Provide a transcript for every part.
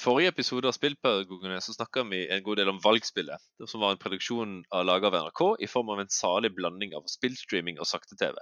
forrige episode av Spillpedagogene så snakka vi en god del om valgspillet, som var en produksjon av laget av NRK i form av en salig blanding av spillstreaming og sakte-TV.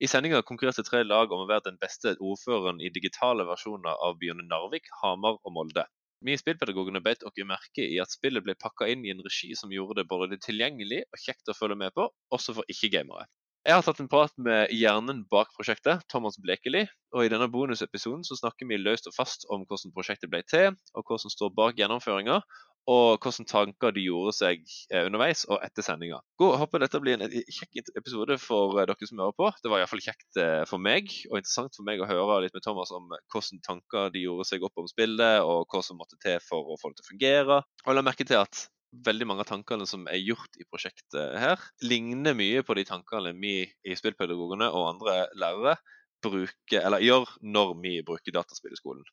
I sendinga konkurrerte tre lag om å være den beste ordføreren i digitale versjoner av byene Narvik, Hamar og Molde. Vi i Spillpedagogene beit oss merke i at spillet ble pakka inn i en regi som gjorde det både tilgjengelig og kjekt å følge med på, også for ikke-gamere. Jeg har tatt en prat med hjernen bak prosjektet, Thomas Blekeli. Og i denne bonusepisoden så snakker vi løst og fast om hvordan prosjektet ble til, og hva som står bak gjennomføringa, og hvilke tanker de gjorde seg eh, underveis og etter sendinga. Håper dette blir en kjekk episode for eh, dere som hører på. Det var iallfall kjekt eh, for meg, og interessant for meg å høre litt med Thomas om hvilke tanker de gjorde seg opp om spillet, og hva som måtte til for å få det til å fungere. Og la merke til at veldig mange av tankene som er gjort i prosjektet her, ligner mye på de tankene vi i spillpedagogene og andre lærere bruker, eller gjør når vi bruker dataspill i skolen.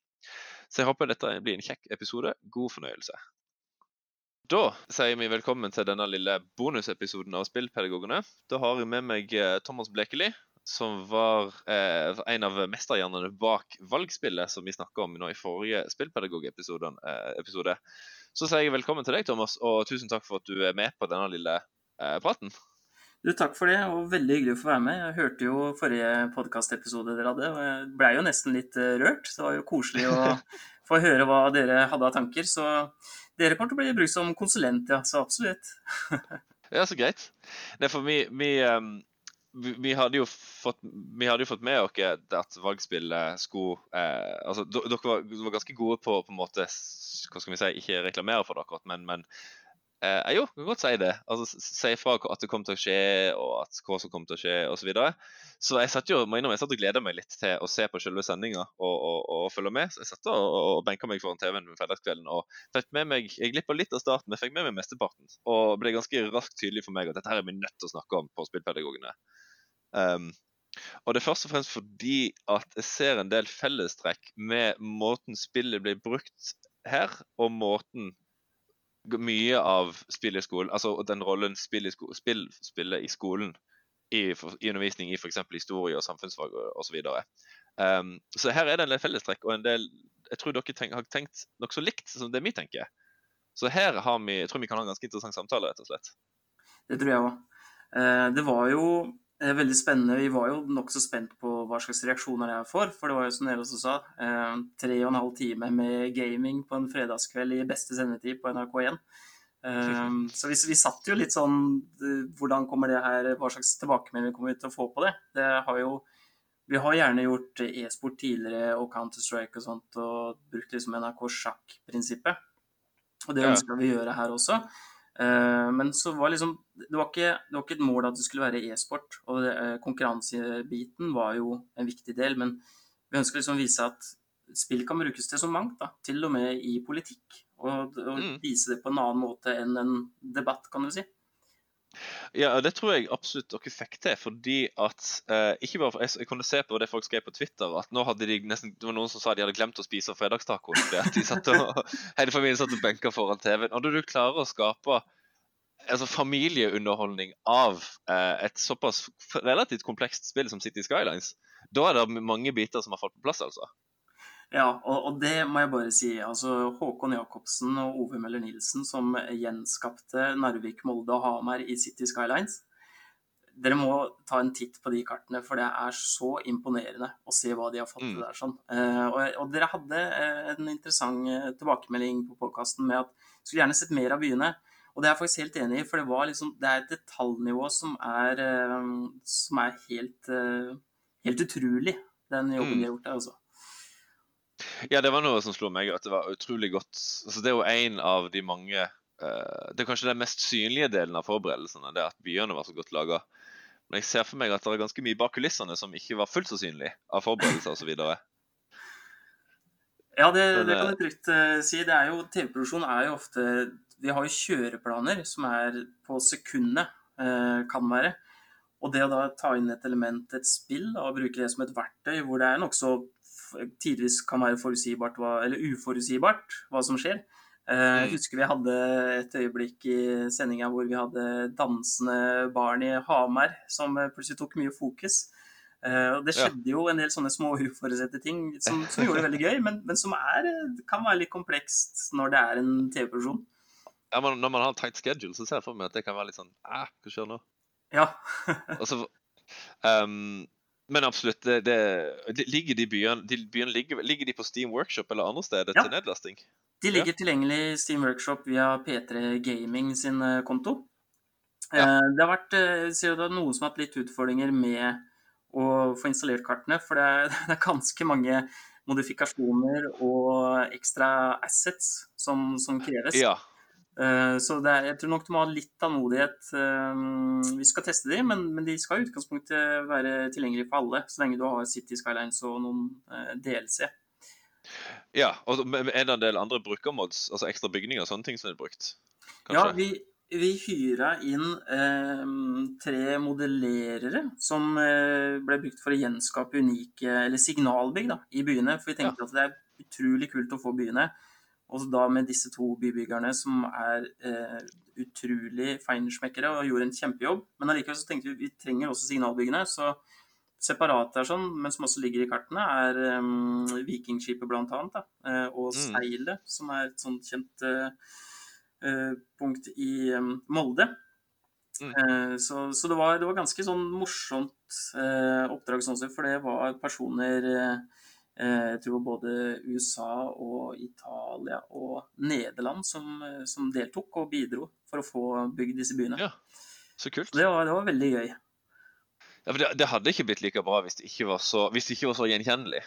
Så jeg håper dette blir en kjekk episode. God fornøyelse. Da sier vi velkommen til denne lille bonusepisoden av Spillpedagogene. Da har jeg med meg eh, Thomas Blekeli, som var eh, en av mesterhjernene bak valgspillet som vi snakka om nå i forrige spillpedagogepisode. Eh, så sier jeg velkommen til deg, Thomas, og tusen takk for at du er med på denne lille eh, praten. Du, Takk for det, og veldig hyggelig å få være med. Jeg hørte jo forrige podkastepisode dere hadde, og jeg blei jo nesten litt uh, rørt. Det var jo koselig å få høre hva dere hadde av tanker. Så dere kommer til å bli brukt som konsulent, ja. Så absolutt. ja, så greit. Nei, for vi, vi um vi, hadde jo fått, vi hadde jo fått med oss at valgspillet skulle eh, altså, Dere var, var, ganske gode på på en måte, hva skal vi si, ikke reklamere for dere, men, men eh, jo, kan godt si det. Altså, Si fra at det kom til å skje, og at hva som kom til å skje, osv. Så, videre. så jeg satt jo, må innrømme, jeg satt og gleda meg litt til å se på selve sendinga og, og, og, følge med. Så jeg satt og, og benka meg foran TV-en med fredagskvelden og fikk med meg Jeg glippa litt av starten, men fikk med meg mesteparten. Og ble ganske raskt tydelig for meg at dette her er vi nødt til å snakke om på Spillpedagogene. Um, og det er først og fremst fordi at jeg ser en del fellestrekk med måten spillet blir brukt her, og måten mye av spillet i skolen, altså den rollen spill, i sko spill spiller i skolen, i, for, i undervisning i f.eks. historie og samfunnsfag osv. Så, um, så her er det en del fellestrekk og en del Jeg tror dere tenk, har tenkt nokså likt som det vi tenker. Så her har vi, jeg tror vi kan ha en ganske interessant samtale, rett og slett. Det tror jeg òg. Eh, det var jo veldig spennende. Vi var jo nokså spent på hva slags reaksjoner jeg får. For det var jo som dere også sa, eh, tre og en halv time med gaming på en fredagskveld i beste sendetid på NRK1. Eh, så vi, vi satt jo litt sånn Hvordan kommer det her Hva slags tilbakemelding kommer vi til å få på det? Det har jo Vi har gjerne gjort e-sport tidligere og Counter-Strike og sånt, og brukt liksom NRK sjakk-prinsippet. Og det ønsker vi å gjøre her også. Eh, men så var liksom det var, ikke, det var ikke et mål at det skulle være e-sport. Og eh, konkurransebiten var jo en viktig del. Men vi ønsker liksom å vise at spill kan brukes til så mangt. Da, til og med i politikk. Og, og mm. vise det på en annen måte enn en debatt, kan du si. Ja, det tror jeg absolutt dere fikk til. fordi at eh, ikke bare for, jeg, jeg, kunne se på det folk skrev på Twitter, at nå hadde de nesten, det var noen som sa de hadde glemt å spise fredagstacoen. Hele familien satt og benka foran TV-en. Og når du klarer å skape altså, familieunderholdning av eh, et såpass relativt komplekst spill som City Skylines, da er det mange biter som har falt på plass, altså. Ja, og, og, det må jeg bare si. altså Håkon Jacobsen og Ove Møller Nilsen som gjenskapte Narvik, Molde og Hamar i City Skylines. Dere må ta en titt på de kartene, for det er så imponerende å se hva de har fått til mm. der. sånn. Uh, og, og, dere hadde uh, en interessant uh, tilbakemelding på podkasten med at skulle gjerne sett mer av byene. Og det er jeg faktisk helt enig i, for det, var liksom, det er et detaljnivå som er, som er helt, helt utrolig, den jobben mm. de har gjort der. altså. Ja, det var noe som slo meg, at det var utrolig godt. Altså, det er jo en av de mange uh, Det er kanskje den mest synlige delen av forberedelsene, det at byene var så godt laga. Men jeg ser for meg at det er ganske mye bak kulissene som ikke var fullt så synlig av forberedelser osv. Ja, det, det, kan jeg trygt uh, si. Det er jo, TV-produksjon er jo ofte Vi har jo kjøreplaner som er på sekundet, uh, kan være. Og det å da ta inn et element, et spill, og bruke det som et verktøy hvor det er nokså tidvis kan være forutsigbart, eller uforutsigbart hva som skjer. Eh, jeg husker vi hadde et øyeblikk i sendinga hvor vi hadde dansende barn i Hamar som plutselig tok mye fokus. Uh, og Det skjedde jo en del sånne små uforutsette ting som, som gjorde det veldig gøy, men, men som er, kan være litt komplekst når det er en TV-produksjon. Ja, men Når man har en tight schedule, så ser jeg for meg at det kan være litt sånn Æ, hva skjer nå? Ja. altså, um, men absolutt, det, det, ligger de byene, de byene ligger, ligger, de på Steam Workshop eller andre steder ja. til nedlasting? De ligger ja. tilgjengelig i Steam Workshop via P3 Gaming sin eh, konto. Ja. Eh, det har vært ser det noen som har hatt litt utfordringer med å få installert kartene, for det er, det er ganske mange modifikasjoner og ekstra assets som, som kreves. Ja. Uh, så er, jeg tror nok du må ha litt tålmodighet. Uh, vi skal teste de, men, men, de skal i utgangspunktet være tilgjengelige for alle, så lenge du har City Skylines og noen uh, DLC. Ja, og er det en del andre brukermods, altså ekstra bygninger og sånne ting som er brukt? Kanskje? Ja, vi, vi hyra inn eh, tre modellerere som eh, ble brukt for å gjenskape unike eller signalbygg da, i byene. For vi tenkte ja. at det er utrolig kult å få byene. Og da med disse to bybyggerne som er eh, utrolig feinschmeckere og gjorde en kjempejobb. Men allikevel så tenkte vi vi trenger også signalbyggene. Så separate er sånn, men som også ligger i kartene, er um, Vikingskipet blant annet. Da, eh, og mm. Seilet, som er et sånt kjent eh, punkt i um, Molde. Mm. Så, så det, var, det, var, ganske sånn morsomt oppdrag sånn for det var personer jeg tror både USA og Italia og Nederland som, som deltok og bidro for å få bygd disse byene. Ja, så kult. Det var, det var veldig gøy. Ja, det, det, hadde ikke blitt like bra hvis det ikke var så, hvis det ikke var så gjenkjennelig.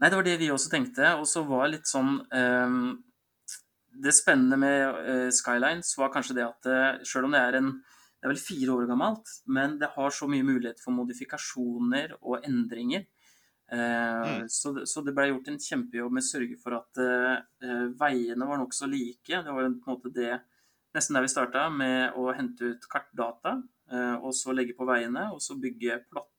Nei, det var det vi også tenkte. Og så var litt sånn um, Det spennende med uh, Skylines var kanskje det at uh, selv om det er en det er vel fire år gammelt, men det har så mye mulighet for modifikasjoner og endringer. Uh, mm. så, så, det ble gjort en kjempejobb med å sørge for at uh, veiene var nokså like. Det var på en måte det nesten der vi starta, med å hente ut kartdata uh, og så legge på veiene, og så bygge plotte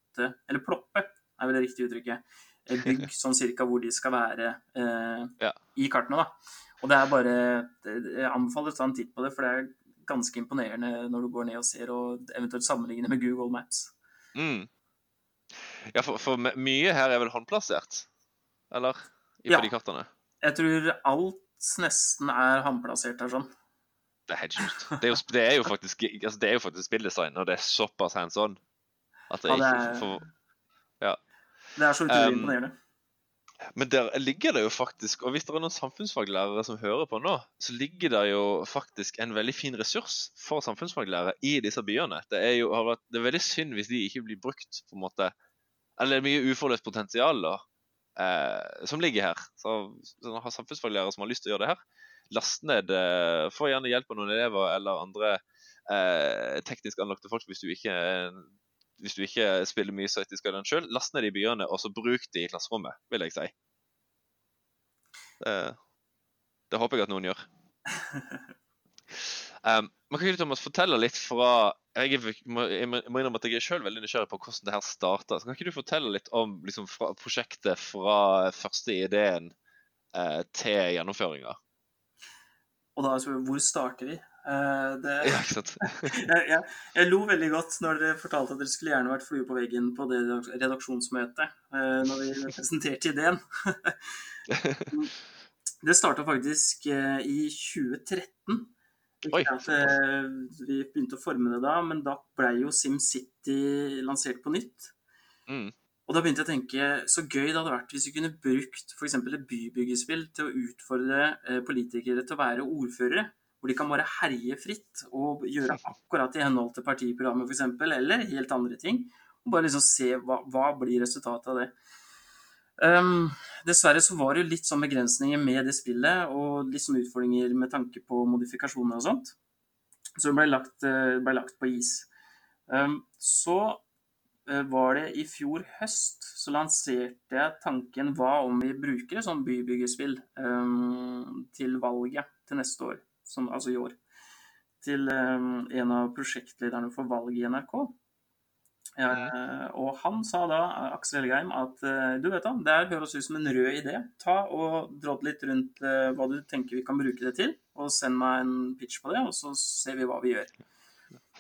Eller ploppe, er vel det riktige uttrykket. Bygg sånn cirka hvor de skal være uh, ja. i kartene, da. Og det er bare Jeg anbefaler å ta en titt på det, for det er ganske imponerende når du går ned og ser, og eventuelt sammenligne med Google Maps. Mm. Ja, for, for, mye her er vel håndplassert? Eller? I ja. de kartene? Jeg tror alt nesten er håndplassert her sånn. Det er helt sjukt. Det, det, er jo faktisk, altså det er jo faktisk spilldesign, og det er såpass hands on at det, ja, det er, ikke for, ja. Det er så utrolig um, imponerende. Men der ligger det jo faktisk, og hvis det er noen samfunnsfaglærere som hører på nå, så ligger det jo faktisk en veldig fin ressurs for samfunnsfaglærere i disse byene. Det er jo det er veldig synd hvis de ikke blir brukt, på en måte. Eller er mye uforløst potensial da, eh, som ligger her. Så, så har samfunnsfaglærere som har lyst til å gjøre det her, last ned eh, Få gjerne hjelp av noen elever eller andre eh, teknisk anlagte folk hvis du ikke hvis du ikke spiller mye City den sjøl, last ned de byene og så bruk de i klasserommet, vil jeg si. Det, det håper jeg at noen gjør. Um, man kan ikke Thomas, fortelle litt fra Jeg, må, jeg må innrømme at jeg er selv veldig nysgjerrig på hvordan det her starta. Kan ikke du fortelle litt om liksom, fra prosjektet fra første ideen eh, til gjennomføringa? Og da hvor starter vi? Uh, det, ja, ikke sant? jeg, jeg, jeg, lo veldig godt når dere fortalte at dere skulle gjerne vært flue på veggen på det redaksjonsmøtet uh, når vi presenterte ideen. det starta faktisk uh, i 2013. Ikke at vi begynte å forme det da, men da ble jo SimCity lansert på nytt. Mm. Og da begynte jeg å tenke så gøy det hadde vært hvis vi kunne brukt f.eks. et bybyggespill til å utfordre eh, politikere til å være ordførere. Hvor de kan bare herje fritt og gjøre akkurat i henhold til partiprogrammet f.eks. Eller helt andre ting. Og bare liksom se hva, hva blir resultatet av det. Um, dessverre så var det litt sånn begrensninger med det spillet, og litt sånn utfordringer med tanke på modifikasjoner og sånt. Så det ble lagt, eh, ble lagt på is. Um, så Eh, var det i fjor høst så lanserte jeg tanken hva om vi bruker et sånt bybyggespill um, til valget til neste år, som, altså i år. Til en av prosjektlederne for valget i NRK. Ja, uh, og han sa da, Aksel Helgheim, at uh, du vet da, det høres ut som en rød idé. Ta og drått litt rundt uh, hva du tenker vi kan bruke det til, og send meg en pitch på det, og så ser vi hva vi gjør.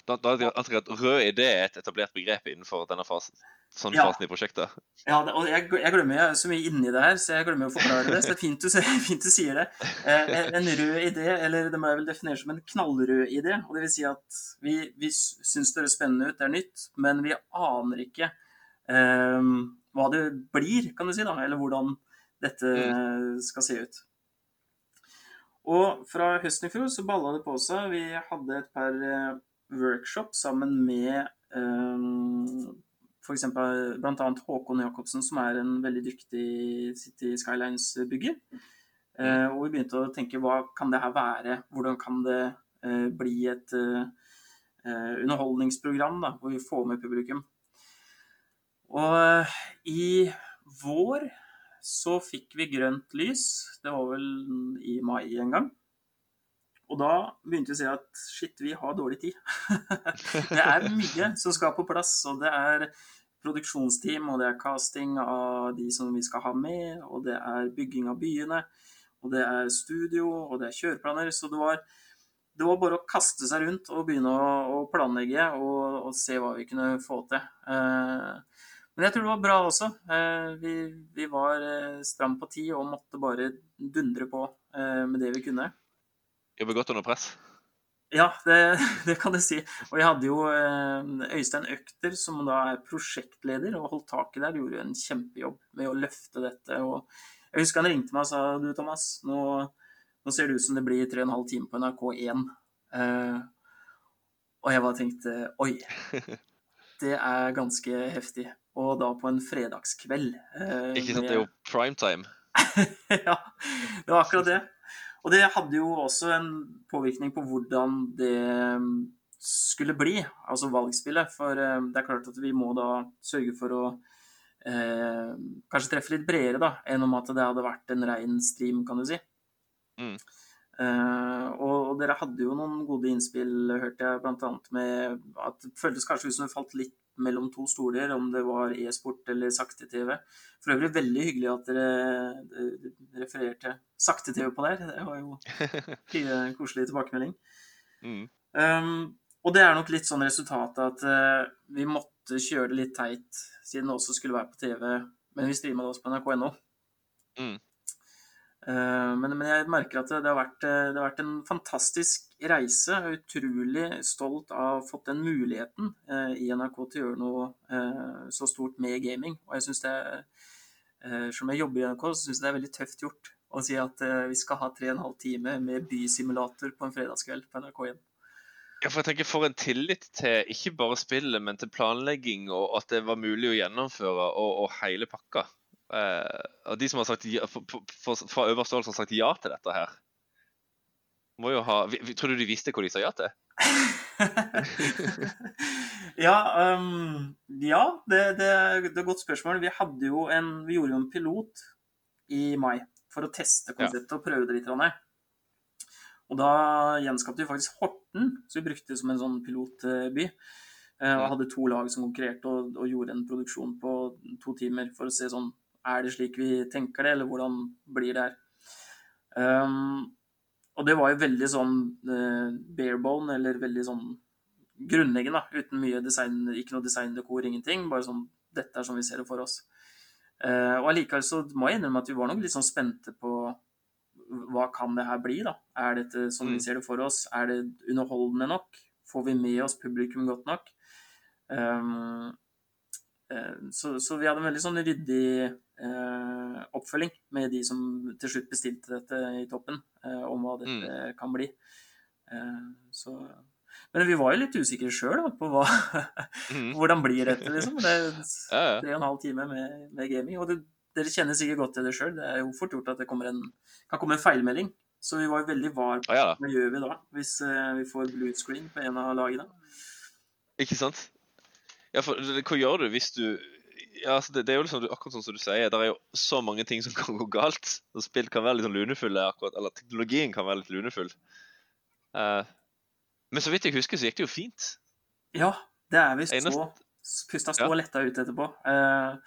Da, da jeg at rød idé er et etablert begrep innenfor denne fasen. Sånn Ja. i prosjektet. Ja, og jeg, jeg glemmer jeg er så mye inni det her, så jeg glemmer å forklare det. Så det er fint du, fint du sier det. Eh, en- rød idé, eller det må jeg vel definere som en knallrød idé. og det vil si at Vi, vi syns det høres spennende ut, det er nytt, men vi aner ikke eh, hva det blir, kan du si, da, eller hvordan dette skal se ut. Og fra høsten i fjor så balla det på seg. Vi hadde et par eh, workshop sammen med eh, f.eks. bl.a. Håkon Jacobsen, som er en veldig dyktig City Skylines-bygger. Eh, og vi begynte å tenke hva kan det her være? Hvordan kan det eh, bli et eh, eh, underholdningsprogram da, hvor vi får med publikum? Og eh, i vår så fikk vi grønt lys. Det var vel i mai en gang. Og da begynte vi å si at shit, vi har dårlig tid. det er mye som skal på plass, og det er produksjonsteam, og det er casting av de som vi skal ha med, og det er bygging av byene, og det er studio, og det er kjøreplaner. Så det var, det var bare å kaste seg rundt og begynne å, å planlegge og, og, se hva vi kunne få til. Eh, men jeg tror det var bra også. Eh, vi, vi var eh, stram på tid og måtte bare dundre på eh, med det vi kunne. Jobber godt under press. Ja, det, det, kan jeg si. Og jeg hadde jo Øystein Økter, som da er prosjektleder og holdt tak i der, gjorde en kjempejobb med å løfte dette. Og jeg husker han ringte meg og sa du Thomas, nå, nå ser det ut som det blir tre og en halv time på NRK1. Uh, og jeg bare tenkte oi, det er ganske heftig. Og da på en fredagskveld. Uh, Ikke sant, det er jo primetime. ja, det var akkurat det. Og det hadde jo også en påvirkning på hvordan det skulle bli, altså valgspillet. For det er klart at vi må da sørge for å eh, kanskje treffe litt bredere da, enn om at det hadde vært en rein stream, kan du si. Mm. Eh, og, og, dere hadde jo noen gode innspill, hørte jeg, bl.a. med at det føltes kanskje ut som det falt litt mellom to stoler, om det var e-sport eller sakte-TV. For øvrig veldig hyggelig at dere refererte sakte-TV på der. Det var jo en koselig tilbakemelding. Mm. Um, og det er nok litt sånn resultatet at uh, vi måtte kjøre det litt teit, siden det også skulle være på TV, men vi streama det også på nrk.no. Mm. Uh, men, men, jeg merker at det har, vært, det har vært en fantastisk reise. Jeg er utrolig stolt av å ha fått den muligheten uh, i NRK til å gjøre noe så stort med gaming. Og jeg synes det Som jeg jobber i NRK, så syns jeg det er veldig tøft gjort å si at vi skal ha tre og en halv time med bysimulator på en fredagskveld på NRK1. Ja, for jeg tenker For en tillit til ikke bare spillet, men til planlegging, og at det var mulig å gjennomføre, og, og hele pakka. Uh, og de som har sagt ja, fra øverste hold som har sagt ja til dette her, må jo ha Tror du de visste hva de sa ja til? ja, um, ja det, det, det, er et godt spørsmål. Vi, hadde jo en, vi gjorde jo en pilot i mai for å teste konseptet ja. og prøve det litt. Og da gjenskapte vi faktisk Horten, så vi brukte det som en sånn pilotby. Uh, og hadde to lag som konkurrerte og, og gjorde en produksjon på to timer for å se sånn er det slik vi tenker det, eller hvordan blir det her? Um, og det var jo veldig sånn uh, barebone, eller veldig sånn grunnleggende, uten mye design, ikke noe designdekor, ingenting. Bare sånn dette er sånn vi ser det for oss. Uh, og allikevel så må jeg innrømme at vi var nok litt sånn spente på hva kan det her bli, da? Er dette sånn vi ser det for oss? Er det underholdende nok? Får vi med oss publikum godt nok? Um, så, så, vi hadde en veldig sånn ryddig eh, oppfølging med de som til slutt bestilte dette i toppen, eh, om hva dette mm. kan bli. Eh, så, men vi var jo litt usikre sjøl på hva, mm. hvordan blir dette, liksom. Det er tre og en halv time med, med gaming. Og det, dere kjenner sikkert godt til det sjøl. Det er jo fort gjort at det en, kan komme en feilmelding. Så vi var jo veldig var på ah, ja. hva gjør vi da, hvis vi får blue screen på en av lagene. Ikke sant? Ja, for hva gjør du hvis du ja, altså det, det, er jo liksom, akkurat sånn som du sier, det er jo så mange ting som kan gå galt. og Spill kan være litt sånn lunefulle, akkurat, eller teknologien kan være litt lunefull. Uh, men så vidt jeg husker, så gikk det jo fint. Ja, det er visst så. Pusta stå ja. letta ut etterpå. Uh,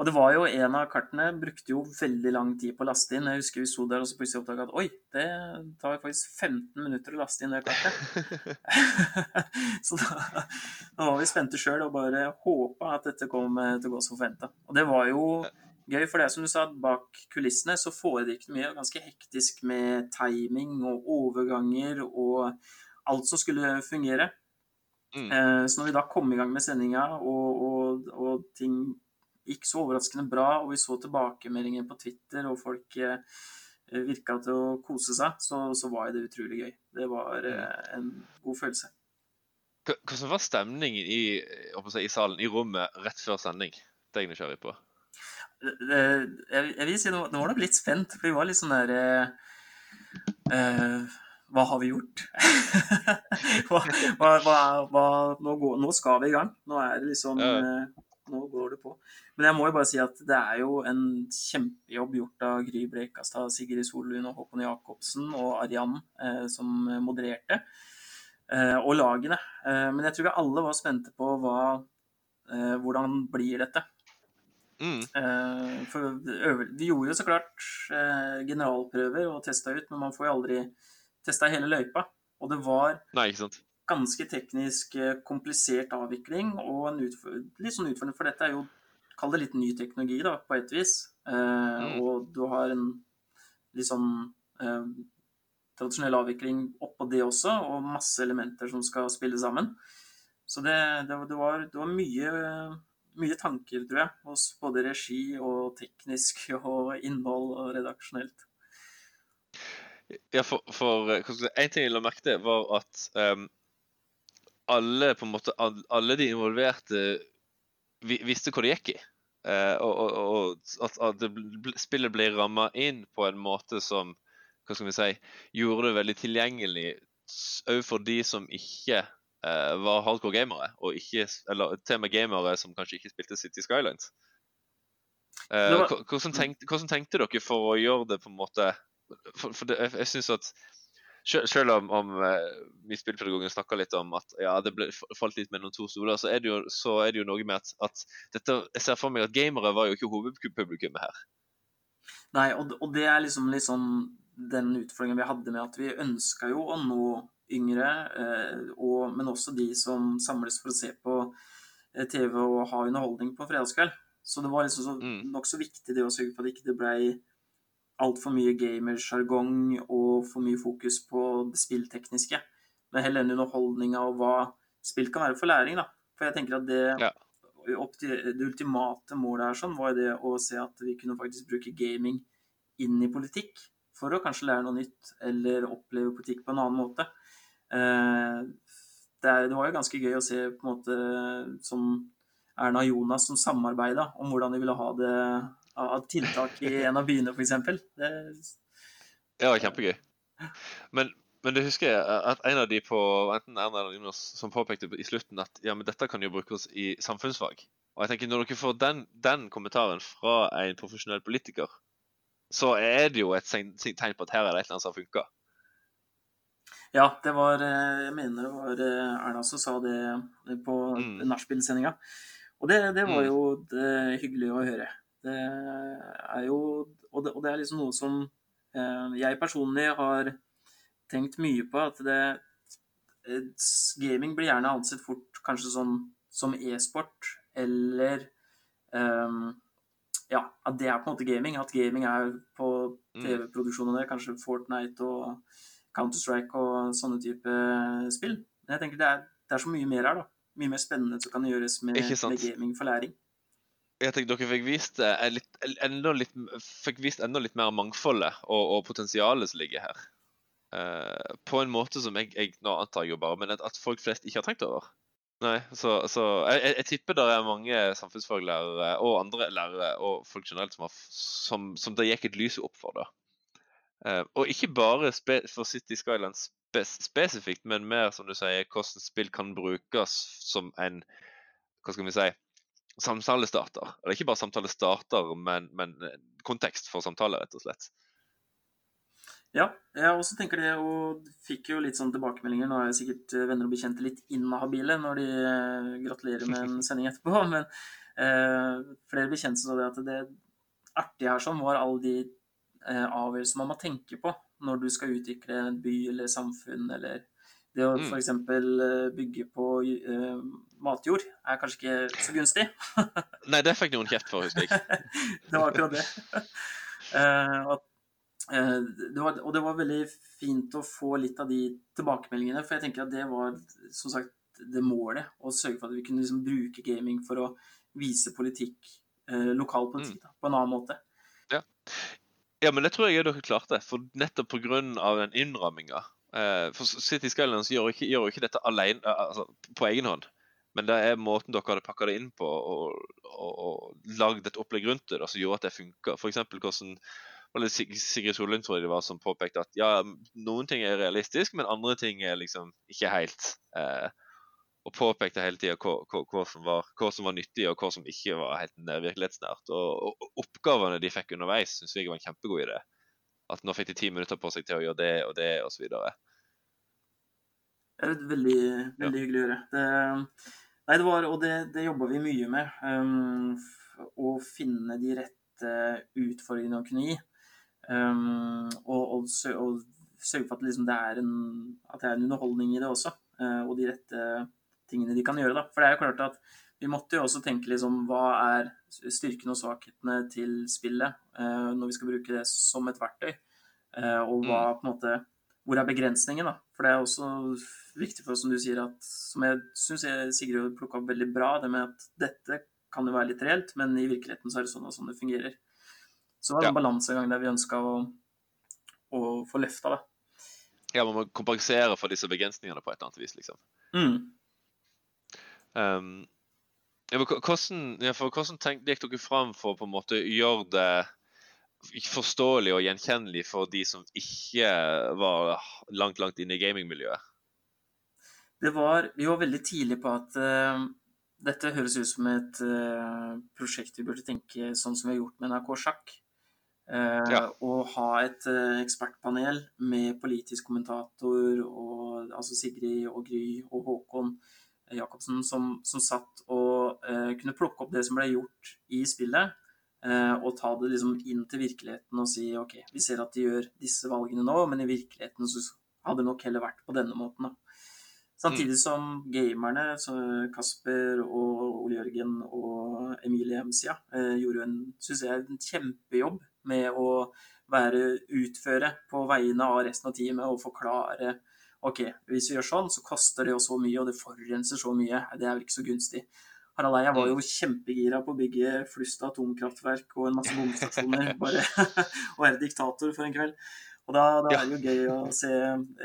Og det var jo en av kartene brukte jo veldig lang tid på å laste inn. Jeg husker vi sto der og så plutselig oppdaga at oi, det tar faktisk 15 minutter å laste inn det kartet. så da, da, var vi spente sjøl og bare håpa at dette kom til å gå som forventa. Og det var jo gøy, for det som du sa, bak kulissene så foregikk det mye ganske hektisk med timing og overganger og alt som skulle fungere. Mm. Eh, så når vi da kom i gang med sendinga og, og, og ting gikk så overraskende bra, og vi så tilbakemeldinger på Twitter, og folk eh, virka til å kose seg, så, så var det utrolig gøy. Det var mm. eh, en god følelse. Hvordan var stemningen i, si, i, salen, i rommet, rett før sending? Det er jeg nysgjerrig på. Jeg, vil si det var, det var nok litt spent, for vi var litt sånn der eh, eh, Hva har vi gjort? hva, hva, hva, nå, går, nå, skal vi i gang. Nå er det liksom ja. Nå går det på. Men jeg må jo bare si at det er jo en kjempejobb gjort av Gry Brekastad, Sigrid Sollund og Håkon Jacobsen og Arian eh, som modererte. Eh, og lagene. Eh, men jeg tror vi alle var spente på hva, eh, hvordan blir dette. Mm. Eh, for vi gjorde jo så klart eh, generalprøver og testa ut, men man får jo aldri testa hele løypa. Og det var Nei, ikke sant? Ganske teknisk eh, komplisert avvikling og en litt sånn utfordring, for dette er jo Kall det litt ny teknologi, da, på et vis. Eh, mm. Og du har en litt sånn eh, tradisjonell avvikling oppå det også, og masse elementer som skal spille sammen. Så det, det, det, var, det var, mye, mye tanker, tror jeg, hos både regi og teknisk og innhold og redaksjonelt. Ja, for, for en ting jeg la merke til, var at um, alle, på en måte, alle de involverte visste hva det gikk i. Uh, og, og, og, at, det, spillet ble ramma inn på en måte som hva skal vi si, gjorde det veldig tilgjengelig òg for de som ikke uh, var hardcore gamere, og ikke, eller til og med gamere som kanskje ikke spilte City Skylines. Uh, hvordan, tenkte, hvordan, tenkte, dere for å gjøre det på en måte For, for det, jeg, jeg synes at selv om, om vi spillpedagoger snakker litt om at ja, det ble, falt litt mellom to stoler, så er det jo, er det jo noe med at, at, dette, jeg ser for meg at gamere var jo ikke hovedpublikummet her. Nei, og, og, det er liksom, liksom den utfordringen vi hadde med at vi ønska jo å nå yngre, eh, og, men også de som samles for å se på eh, TV og ha underholdning på fredagskveld. Så det var liksom så, mm. nokså viktig det å sørge for at det ikke ble altfor mye gamersjargong og for mye fokus på det spilltekniske. Men heller enn underholdninga og hva spill kan være for læring, da. For jeg tenker at det, ja. det ultimate målet her sånn, var det å se at vi kunne faktisk bruke gaming inn i politikk. For å kanskje lære noe nytt, eller oppleve politikk på en annen måte. Eh, det, er, det var jo ganske gøy å se på en måte som Erna og Jonas som samarbeida om hvordan de ville ha det av tiltak i en av byene, f.eks. Det... Ja, kjempegøy. Men, men det husker jeg at en av de på enten Erna eller Jonas som påpekte i slutten at ja, men dette kan jo brukes i samfunnsfag. Og jeg tenker Når dere får den, den kommentaren fra en profesjonell politiker, så er det jo et tegn på at her er det et eller annet som funker. Ja, det var eh, Jeg mener det var eh, Erna som sa det på mm. nachspiel-sendinga. Og det, det, var mm. jo det, hyggelig å høre. Det er jo Og det, og det er liksom noe som eh, jeg personlig har tenkt mye på, at det Gaming blir gjerne ansett fort kanskje som, som e-sport, eller um, Ja, at det er på en måte gaming. At gaming er på mm. TV-produksjonene, kanskje Fortnite og Counter-Strike og sånne type spill. Men jeg tenker det er, det er så mye mer her, da. Mye mer spennende som kan gjøres med, med gaming for læring jeg tenker dere fikk vist, eh, litt, enda, litt, fikk vist enda litt mer mangfoldet og, og potensialet som ligger her. Uh, på en måte som jeg, jeg, nå antar jo bare, men at folk flest ikke har tenkt over. Nei, så, så jeg, jeg, tipper det er mange samfunnsfaglærere og andre lærere og folk generelt som, har, som, som det gikk et lys opp for. da. Uh, og ikke bare for City Skylands spes spesifikt, men mer som du sier, hvordan spill kan brukes som en hva skal vi si, samtalestarter. Eller ikke bare samtalestarter, men, men eh, kontekst for samtale, rett og slett. Ja, jeg også tenker det, og fikk jo litt sånn tilbakemeldinger. Nå er jeg sikkert eh, venner og bekjente litt inhabile når de eh, gratulerer med en sending etterpå, men eh, flere bekjente sa det at det artige her sånn var alle de eh, avgjørelser man må tenke på når du skal utvikle en by eller samfunn, eller det å Mm. f.eks. bygge på uh, matjord er kanskje ikke så gunstig. Nei, det fikk noen kjeft for, husker jeg. det var akkurat det. Uh, og, uh, det var, og det var veldig fint å få litt av de tilbakemeldingene, for jeg tenker at det var som sagt det målet. Å sørge for at vi kunne liksom bruke gaming for å vise politikk, eh, lokal politikk, da, på en annen måte. Ja, men det tror jeg dere klarte. For nettopp pga. den innramminga. Eh, for City Skylines gjør, ikke, jo ikke dette alene, eh, altså, på egen hånd. Men det er måten dere hadde pakka det inn på og, og, og lagd et opplegg rundt det som gjorde at det funka. F.eks. hvordan eller Sig- Sigrid Solund tror jeg det var som påpekte at ja, noen ting er realistisk, men andre ting er liksom ikke helt. Eh, og påpekte hele tida hva, hva, hva, som var- nyttig, og hva som ikke var helt nær- virkelighetsnært. Og, og oppgavene de fikk underveis, syns jeg var en kjempegod idé. At nå fikk de ti minutter på seg til å gjøre det og det, osv. Det er veldig, veldig hyggelig å gjøre. Det, nei, det var, og det, det jobba vi mye med. Um, å finne de rette utfordringene å kunne gi. Um, og, og, og sørge for at liksom det, en, at det er en underholdning i det også. uh, og de rette tingene de kan gjøre. Da. For det er jo klart at vi måtte jo også tenke liksom hva er styrkene og svakhetene til spillet eh, når vi skal bruke det som et verktøy. eh, og hva på en måte hvor er begrensningen, da? For det er også viktig for oss, som du sier, at som jeg syns Sigrid plukka opp veldig bra, det med at dette kan jo være litt reelt, men i virkeligheten så er det sånn og sånn det fungerer. Så var det Ja. en balansegang der vi ønska å, å få løfta det. Ja, man må kompensere for disse begrensningene på et eller annet vis, liksom. Mm. Um, ja, men hvordan, ja, for hvordan tenk, gikk dere fram for å på en måte gjøre det forståelig og gjenkjennelig for de som ikke var langt, langt inne i gamingmiljøet? Det var, vi var veldig tidlig på at uh, dette høres ut som et uh, prosjekt vi burde tenke sånn som vi har gjort med NRK Sjakk. Uh, Ja. Og ha et ekspertpanel med politisk kommentator, og, altså Sigrid og Gry og Håkon Jacobsen, som, som satt kunne plukke opp det som ble gjort i spillet, eh, og ta det liksom inn til virkeligheten og si ok, vi ser at de gjør disse valgene nå, men i virkeligheten så hadde det nok heller vært på denne måten. da. Samtidig som gamerne, så Kasper og Ole Jørgen og Emilie Hemsia, eh, gjorde jo en, synes jeg, en kjempejobb med å være utføre på vegne av resten av teamet og forklare ok, hvis vi gjør sånn, så koster det jo så mye, og det forurenser så mye. Det er vel ikke så gunstig. Eia var jo kjempegira på å bygge flust atomkraftverk og en masse bomstasjoner, bare å være diktator for en kveld. Og da, da er det jo gøy å se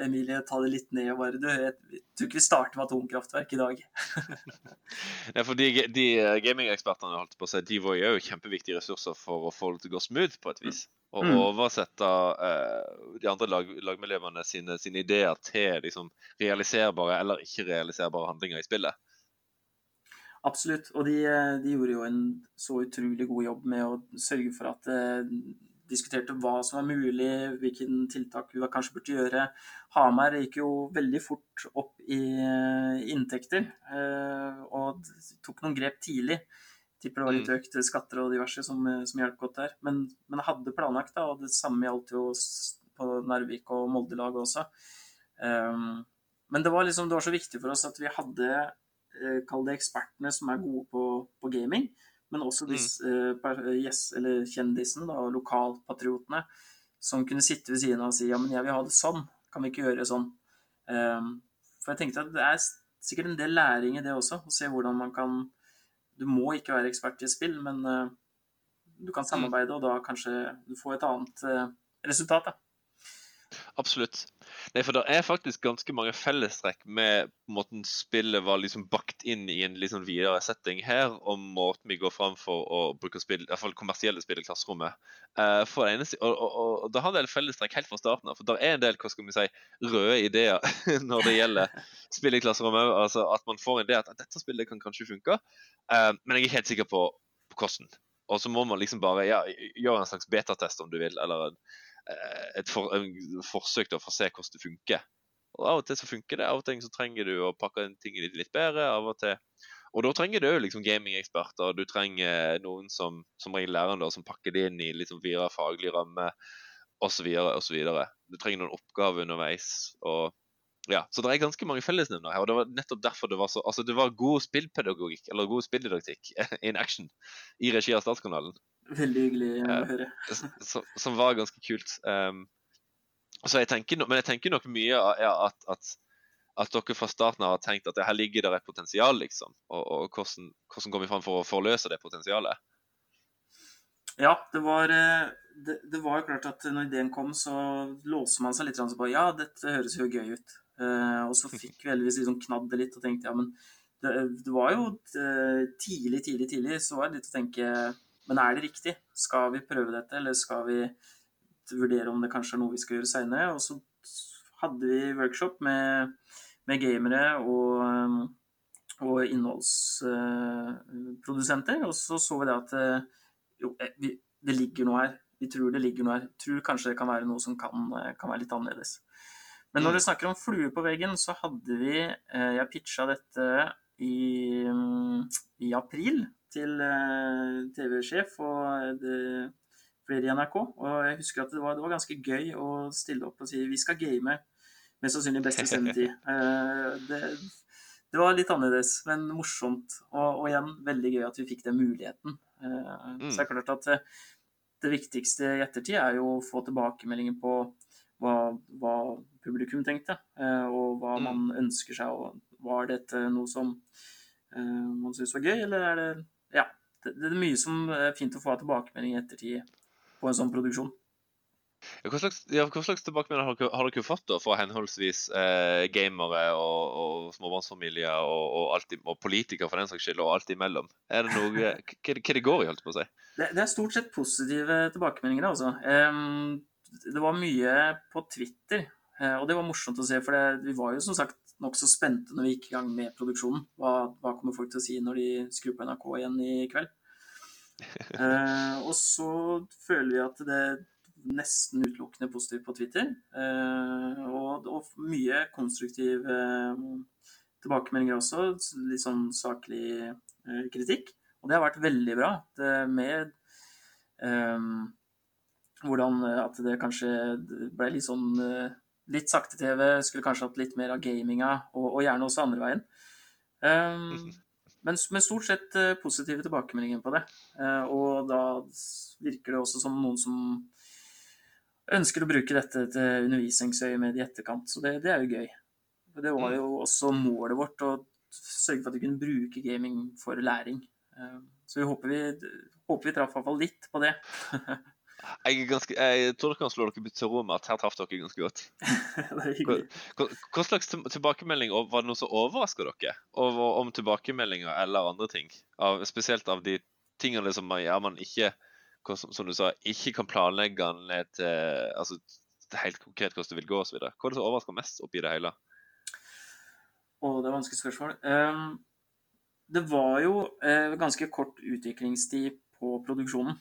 Emilie ta det litt ned og bare Du, jeg tror ikke vi starter med atomkraftverk i dag. Ja, for de, de eh, gamingekspertene holdt på å si, de var jo kjempeviktige ressurser for å få det til å gå smooth på et vis. Og Mm. oversette eh, de andre lag, lagmiljøene sine, sine ideer til liksom, realiserbare eller ikke realiserbare handlinger i spillet. Absolutt. Og de, de gjorde jo en så utrolig god jobb med å sørge for at eh, diskuterte hva som var mulig, hvilke tiltak vi kanskje burde gjøre. Hamar gikk jo veldig fort opp i eh, inntekter, eh, og tok noen grep tidlig. Tipper det var litt økt skatter og diverse som, eh, som hjalp godt der. Men, men hadde planlagt, da, og det samme gjaldt jo på Narvik og Molde-laget også. Um, men det var, liksom, det var så viktig for oss at vi hadde eh, Kall det ekspertene som er gode på, på gaming, men også disse eh, yes, eller kjendisene, da, lokalpatriotene, som kunne sitte ved siden av og si ja, men jeg vil ha det sånn, kan vi ikke gjøre sånn? Um, for jeg tenkte at det er sikkert en del læring i det også, å se hvordan man kan Du må ikke være ekspert i spill, men uh, du kan samarbeide, og da kanskje du får et annet uh, resultat. da. Absolutt. Nei, for det er faktisk ganske mange fellestrekk med måten spillet var liksom bakt inn i en litt sånn videre setting her, og måten vi går fram for å bruke spill, i hvert fall kommersielle spill i klasserommet. Uh, for det eneste, og, og, og, det har en del fellestrekk helt fra starten av. For det er en del hva skal vi si, røde ideer når det gjelder spill i klasserommet. altså At man får en idé at, at dette spillet kan kanskje funke, uh, men jeg er helt sikker på, på hvordan. Og så må man liksom bare ja, gjøre en slags betatest, om du vil, eller en, et for, en forsøk da, for å se hvordan det funker. Og Av og til så funker det, av og til så trenger du å pakke tingene litt, litt bedre. Av og til Og da trenger du liksom gamingeksperter, du trenger noen som som regel læreren da, som pakker det inn i liksom videre faglig ramme osv. Du trenger noen oppgaver underveis. og ja, Så det er ganske mange fellesnevner her. og Det var nettopp derfor det var så altså det var god spillpedagogikk, eller god spilldidaktikk in action i regi av Statskanalen. Veldig hyggelig å høre. som, som var ganske kult. Um, så jeg tenker, men jeg tenker nok mye ja, at, at at dere fra starten av har tenkt at her ligger det et potensial, liksom. Og, og hvordan, hvordan, går vi fram for å forløse det potensialet? Ja, det var, eh, det, det var klart at når ideen kom, så låser man seg litt sånn på ja, dette høres jo gøy ut. Uh, og så fikk vi heldigvis liksom knadd det litt og tenkte ja, men det, det var jo uh, tidlig, tidlig, tidlig så var det litt å tenke Men er det riktig? Skal vi prøve dette, eller skal vi vurdere om det kanskje er noe vi skal gjøre seinere? Og så hadde vi workshop med med gamere og, og innholdsprodusenter. Og så så vi det at eh, jo, eh, det ligger noe her. Vi tror det ligger noe her. Tror kanskje det kan være noe som kan, eh, kan være litt annerledes. Men når mm. du snakker om flue på veggen, så hadde vi Jeg pitcha dette i, mm, i april til TV-sjef og flere i NRK. Og jeg husker at det var, det var ganske gøy å stille opp og si vi skal game mest sannsynlig beste sendetid. Eh, det, det, var litt annerledes, men morsomt. Og, og, igjen veldig gøy at vi fikk den muligheten. Eh, mm. Så det er klart at det, viktigste i ettertid er jo å få tilbakemeldinger på hva, hva publikum tenkte, eh, og hva mm. man ønsker seg. og Var dette noe som man syntes var gøy, eller er det Ja. Det, det er mye som er fint å få av tilbakemelding i ettertid på en sånn produksjon. Hva slags, ja, hva slags tilbakemeldinger har, har, dere fått da fra henholdsvis eh, gamere og, og småbarnsfamilier og, og, og, politikere for den saks skyld, og alt imellom? Er det noe, hva, hva det går i, holdt på å si? Det, det, er stort sett positive tilbakemeldinger, altså. Um, det var mye på Twitter, uh, og det var morsomt å se. For det, vi var jo som sagt nokså spente når vi gikk i gang med produksjonen. Hva, hva, kommer folk til å si når de skrur på NRK igjen i kveld? Eh, og så føler vi at det er nesten utelukkende positivt på Twitter. Eh, og, og mye konstruktiv eh, tilbakemeldinger også. Litt sånn saklig eh, kritikk. Og det har vært veldig bra. Det med um, hvordan at det kanskje ble litt sånn Litt sakte-TV, skulle kanskje hatt litt mer av gaminga, og, og gjerne også andre veien. Um, men, men, stort sett positive tilbakemeldinger på det. Uh, og da virker det også som noen som ønsker å bruke dette til undervisningsøyemed i etterkant. Så det, det, er jo gøy. Det var mm. jo også målet vårt å sørge for at vi kunne bruke gaming for læring. Eh, så vi håper vi, håper vi traff i hvert fall litt på det. jeg, ganske, jeg, tror dere kan slå dere til ro med at her traff dere ganske godt. hva, hva, slags tilbakemelding Var det noe som overraska dere over, om tilbakemeldinger eller andre ting? Av, spesielt av de tingene som man, ja, man ikke som, som, du sa, ikke kan planlegge ned til altså, helt konkret hvordan det vil gå osv. Hva er det som overrasker mest oppi det hele? Å, det er vanskelig spørsmål. Um, det var jo uh, ganske kort utviklingstid på produksjonen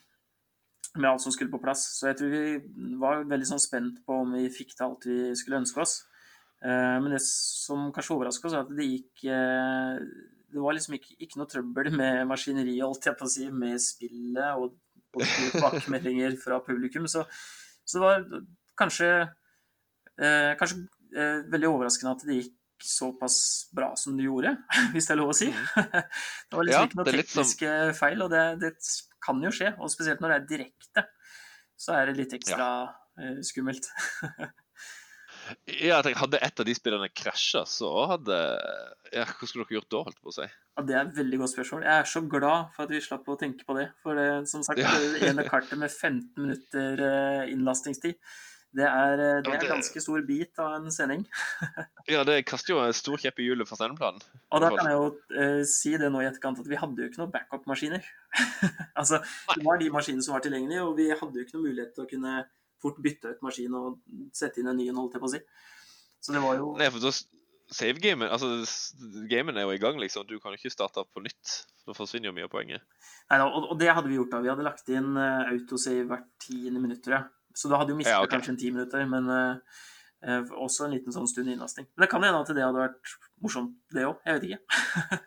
med alt som skulle på plass. Så jeg tror vi var veldig sånn spent på om vi fikk til alt vi skulle ønske oss. Uh, men det som kanskje overraska oss, er at det gikk uh, Det var liksom ikke, ikke noe trøbbel med maskineriet, holdt jeg på å si, med spillet og tilbakemeldinger fra publikum. Så, så, det var kanskje, eh, kanskje eh, veldig overraskende at det gikk såpass bra som det gjorde, hvis det er lov å si. Mm. det var liksom ja, ikke noe tekniske som... feil, og det, det, kan jo skje. Og spesielt når det er direkte, så er det litt ekstra ja. eh, skummelt. Ja, jeg tenker, Hadde et av de spillerne krasja, så hadde ja, Hva skulle dere gjort da? holdt på å si? Ja, Det er et veldig godt spørsmål. Jeg er så glad for at vi slapp å tenke på det. For det, som sagt, ja. det ene kartet med 15 minutter eh, innlastingstid, det er, eh, det er en ganske stor bit av en sending. ja, det kaster jo en stor kjepp i hjulet for sendeplanen. Og da kan jeg jo uh, si det nå i etterkant at vi hadde jo ikke noen backup-maskiner. altså, det var de maskinene som var tilgjengelige, og vi hadde jo ikke noen mulighet til å kunne fort bytte ut maskin og sette inn en ny en, holdt jeg på å si. Så det var jo Nei, for da save-gamen altså, Gamen er jo i gang, liksom. Du kan jo ikke starte på nytt. Da forsvinner jo mye av poenget. Nei, og, og, det hadde vi gjort da. Vi hadde lagt inn uh, autosave hvert tiende minutt, tror jeg. Så du hadde jo mista ja, okay. kanskje en ti minutter, men uh, også en liten sånn stund innlasting. Men det kan hende at det hadde vært morsomt, det òg. Jeg vet ikke.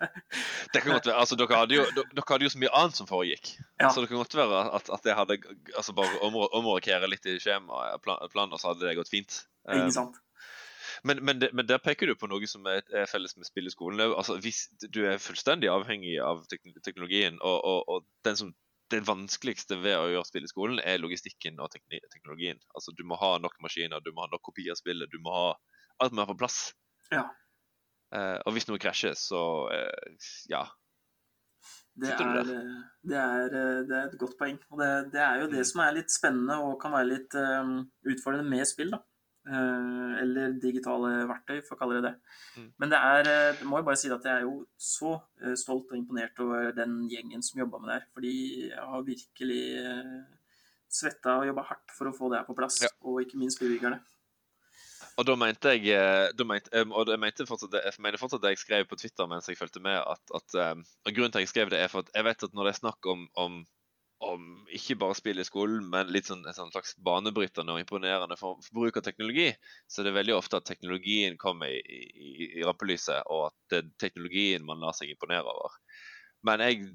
det kan godt være. Altså, dere, hadde jo, dere hadde jo så mye annet som foregikk. Ja. Så det kan godt være at, at jeg hadde altså bare omrokere litt i skjemaet, plan, planer, så hadde det gått fint. Ikke eh, sant. Men, men, men, der peker du på noe som er felles med spill i skolen. Altså, hvis du er fullstendig avhengig av teknologien, og, og, og den som det vanskeligste ved å gjøre spill i skolen, er logistikken og teknologien. Altså, Du må ha nok maskiner, du må ha nok kopier av spillet, du må ha alt må være på plass. Ja. Eh, og hvis noe krasjer, så eh, ja. Det er, det, er, eh, det er, et godt poeng. Og det, det er jo det mm. som er litt spennende og kan være litt um, utfordrende med spill. da. Eh, eller digitale verktøy, for å kalle det det. Mm. Men det er, jeg må jeg bare si at jeg er jo så eh, stolt og imponert over den gjengen som jobba med det her. Fordi jeg har virkelig svetta og jobba hardt for å få det her på plass. Ja. Og ikke minst bevilgerne. Og da mente jeg da mente, og jeg, mente fortsatt, jeg mener fortsatt det jeg skrev på Twitter mens jeg fulgte med, at, at grunnen til at jeg skrev det, er for at jeg vet at når det er snakk om, om om ikke bare spill i skolen, men litt sånn, en sånn slags banebrytende og imponerende for, for, bruk av teknologi, så det er veldig ofte at teknologien kommer i, i, i rampelyset, og at det er teknologien man lar seg imponere over. Men jeg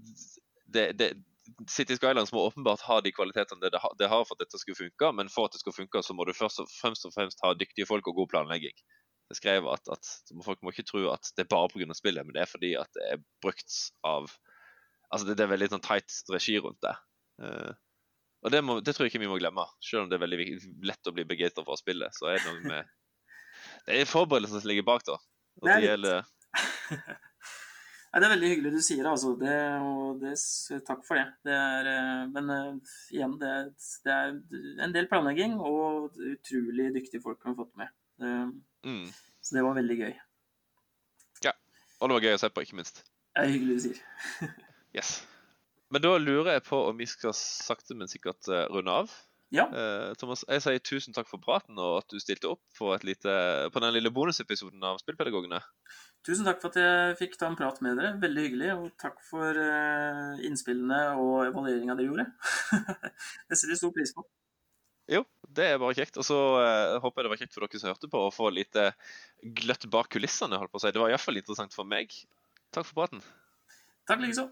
det, det, City Skylines må åpenbart ha de kvalitetene det, det, har for at dette skal funke, men for at det skal funke, så må du først og fremst, og fremst ha dyktige folk og god planlegging. Jeg skrev at, at Folk må ikke tro at det er bare pga. spillet, men det er fordi at det er brukt av Altså det, det er veldig sånn tight regi rundt det. Uh, og det, må, det, tror jeg ikke vi må glemme. Selv om det er veldig lett å bli begeistra for å spille, så er det noe med Det er forberedelsene som ligger bak, da. Og det er, gjelder... ja, det er veldig hyggelig du sier altså. Det, og det, takk for det. det er, eh, men uh, igjen, det, det, er en del planlegging og utrolig dyktige folk vi har fått med. Mm. Så det var veldig gøy. Ja. Og det var gøy å se på, ikke minst. Det er hyggelig du sier. yes. Men da lurer jeg på om vi skal sakte, men sikkert uh, runde av. Ja. Uh, Thomas, jeg sier tusen takk for praten og at du stilte opp lite, på den lille bonusepisoden av Spillpedagogene. Tusen takk for at jeg fikk ta en prat med dere. Veldig hyggelig. Og takk for uh, innspillene og evalueringa dere gjorde. det setter vi stor pris på. Jo, det er bare kjekt. Og så uh, håper jeg det var kjekt for dere som hørte på, å få litt gløtt bak kulissene. holdt på å si. Det var iallfall interessant for meg. Takk for praten. Takk likeså.